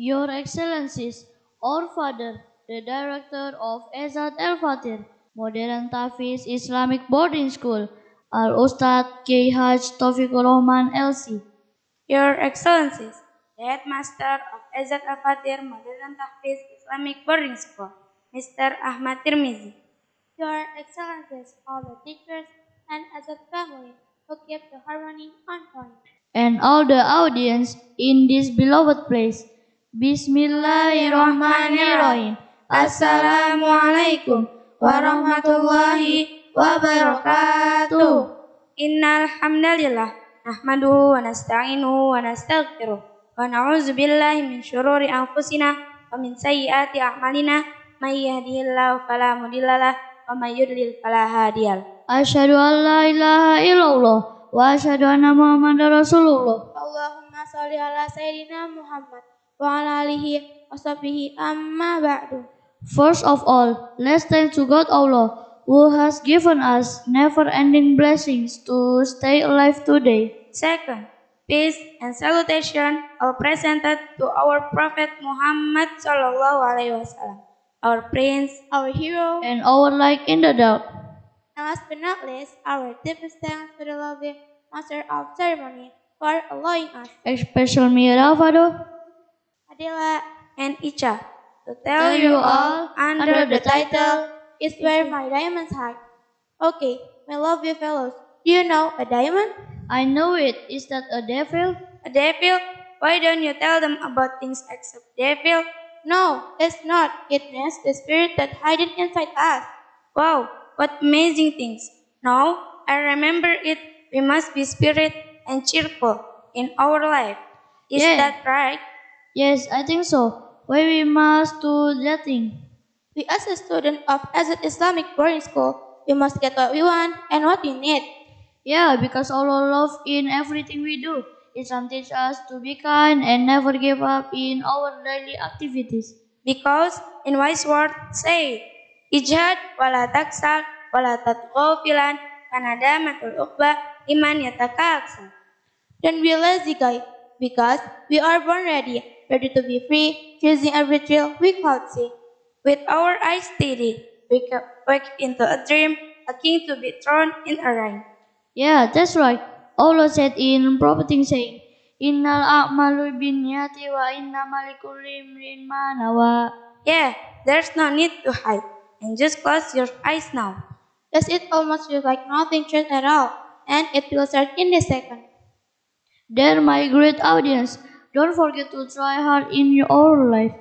Your Excellencies, our Father, the Director of Ezat El Fatir, Modern Tahfiz Islamic Boarding School, Al Ustad K. Haj Taufikur Rahman LC, Your Excellencies, the Headmaster of Ezat Al Fatir Modern Tahfiz Islamic Boarding School, Mr. Ahmad Tirmizi. Your Excellencies, all the teachers and Azad family who keep the harmony on point. and all the audience in this beloved place. Bismillahirrahmanirrahim. Assalamualaikum warahmatullahi wabarakatuh. Innal hamdalillah nahmaduhu wa nasta'inuhu wa nastaghfiruh wa na'udzu billahi min syururi anfusina wa min sayyiati a'malina may yahdihillahu fala mudhillalah wa may yudlil fala hadiyalah. Asyhadu an la ilaha illallah wa asyhadu anna Muhammadar Rasulullah. Allahumma salli ala Sayyidina Muhammad wa ala alihi wa sahbihi amma ba'du. First of all, let's thank to God Allah who has given us never-ending blessings to stay alive today. Second, peace and salutation are presented to our Prophet Muhammad sallallahu alaihi wasallam, our prince, Our hero, And our like in the dark. and last but not least, our deepest thanks to the lovely Master of Ceremony for allowing us, Especially me, Rafado. Adela, and Icha to Tell tell you all under the title is where my diamonds hide. Okay, my lovely fellows, do you know a diamond? I know it. Is that a devil? A devil. Why don't you tell them about things except devil? No, it's not. It means the spirit that hiding inside us. Wow, what amazing things. Now I remember it. We must be spirit and cheerful in our life. Is Yeah. that right? Yes, I think so. Why we must do that thing? We as a student of Azad Islamic Boarding School, we must get what we want and what we need. Yeah, because Allah love in everything we do. Islam teaches us to be kind and never give up in our daily activities. Because in wise word say, Ijhad wala taksal wala tatghaw filan kanadamatul uqba iman yatakaksa. Don't be lazy, guy, because we are born ready, ready to be free, choosing every thrill we cannot see. With our eyes steady, we can wake into a dream, a king to be thrown in a ring. Yeah, that's right. Allah said in propheting saying, Innal a'malu binniyati wa innamal likulli imrin ma nawa. Yeah, there's no need to hide. And just close your eyes now. Does it almost feel like nothing changed at all? And it will start in a second. There, my great audience, don't forget to try hard in your life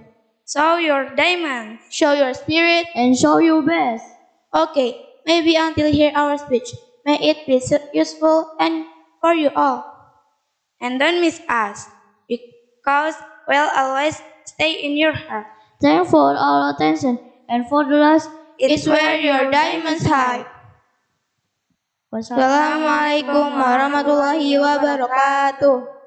Show your diamonds. Show your spirit. and show your best. Okay, maybe until here our speech. May it be useful and for you all. And don't miss us. Because we'll always stay in your heart. Thank for all attention and for the last. It's where your diamonds hide. Wassalamualaikum Assalamualaikum warahmatullahi wabarakatuh.